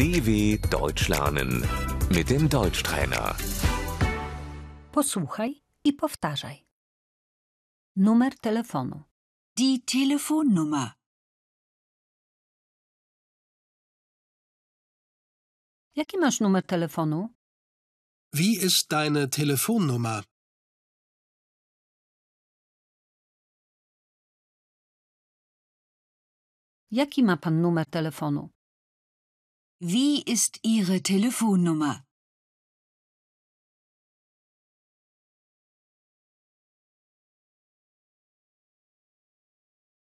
DW Deutsch lernen mit dem Deutschtrainer. Posłuchaj i powtarzaj. Numer telefonu. Die Telefonnummer. Jaki masz numer telefonu? Wie ist deine Telefonnummer? Jaki ma pan numer telefonu? Wie ist Ihre Telefonnummer?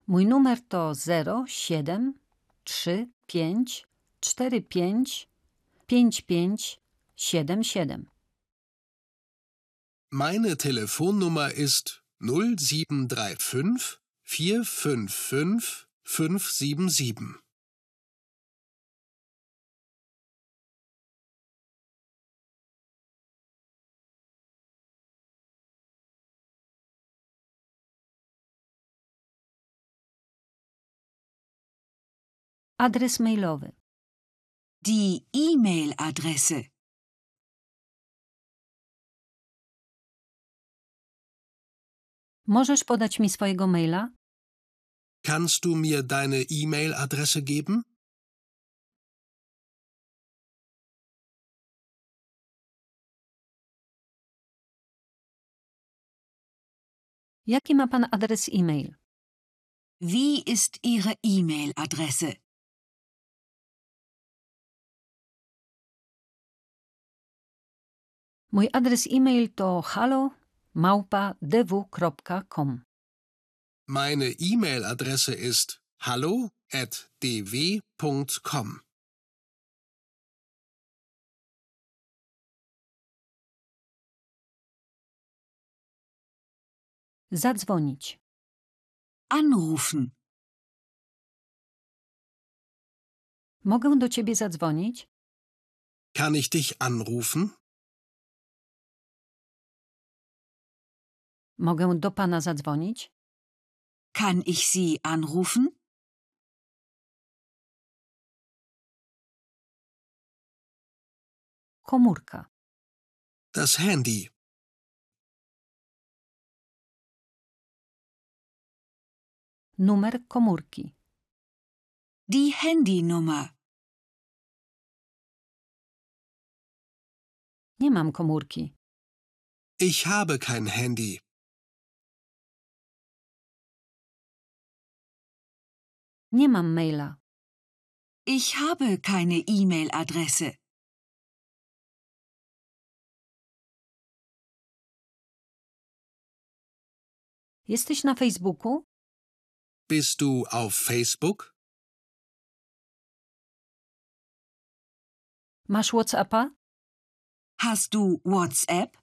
Mój numer to 07 35 45 55 77. Meine Telefonnummer ist 0735 455 577. Adres mailowy. Die E-Mail-Adresse. Możesz podać mi swojego maila? Kannst du mir deine E-Mail-Adresse geben? Jaki ma pan adres e-mail? Wie ist Ihre E-Mail-Adresse? Mój adres e-mail to halo@dw.com. Meine E-Mail-Adresse ist hallo@dw.com. Zadzwonić. Anrufen. Mogę do ciebie zadzwonić? Kann ich dich anrufen? Mogę do pana zadzwonić? Kann ich Sie anrufen? Komórka. Das Handy. Numer komórki. Die Handynummer. Nie mam komórki. Ich habe kein Handy. Nie mam maila. Ich habe keine E-Mail-Adresse. Jesteś na Facebooku? Bist du auf Facebook? Masz WhatsAppa? Hast du WhatsApp?